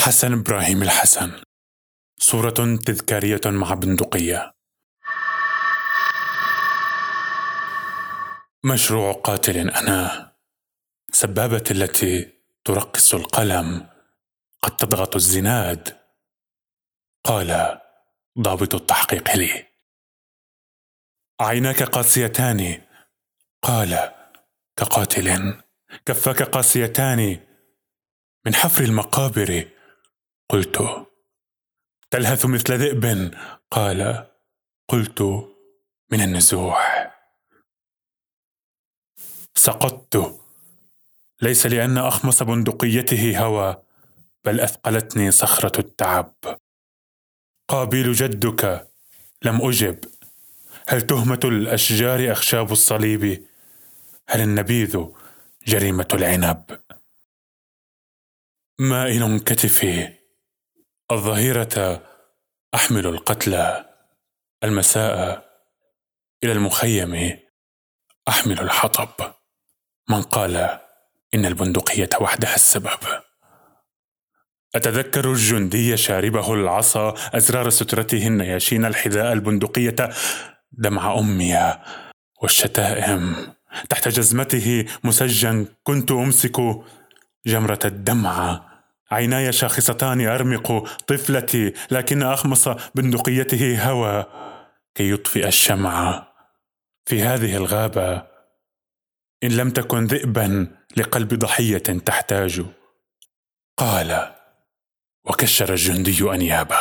حسن إبراهيم الحسن. صورة تذكارية مع بندقية. مشروع قاتل أنا. سبابة التي ترقص القلم قد تضغط الزناد. قال ضابط التحقيق لي. عيناك قاسيتان. قال كقاتل. كفاك قاسيتان. من حفر المقابر قلت تلهث مثل ذئب؟ قال قلت من النزوح. سقطت. ليس لأن أخمص بندقيته هوى بل أثقلتني صخرة التعب. قابيل جدك لم أجب. هل تهمة الأشجار أخشاب الصليب؟ هل النبيذ جريمة العنب؟ مائل كتفي. الظهيرة أحمل القتلى المساء إلى المخيم أحمل الحطب. من قال إن البندقية وحدها السبب. أتذكر الجندي شاربه العصا أزرار سترته النياشين الحذاء البندقية دمع أمي والشتائم. تحت جزمته مسجا كنت أمسك جمرة الدمعة عيناي شاخصتان أرمق طفلتي لكن أخمص بندقيته هوى كي يطفئ الشمع في هذه الغابة. إن لم تكن ذئبا لقلب ضحية تحتاج. قال وكشر الجندي أنيابه.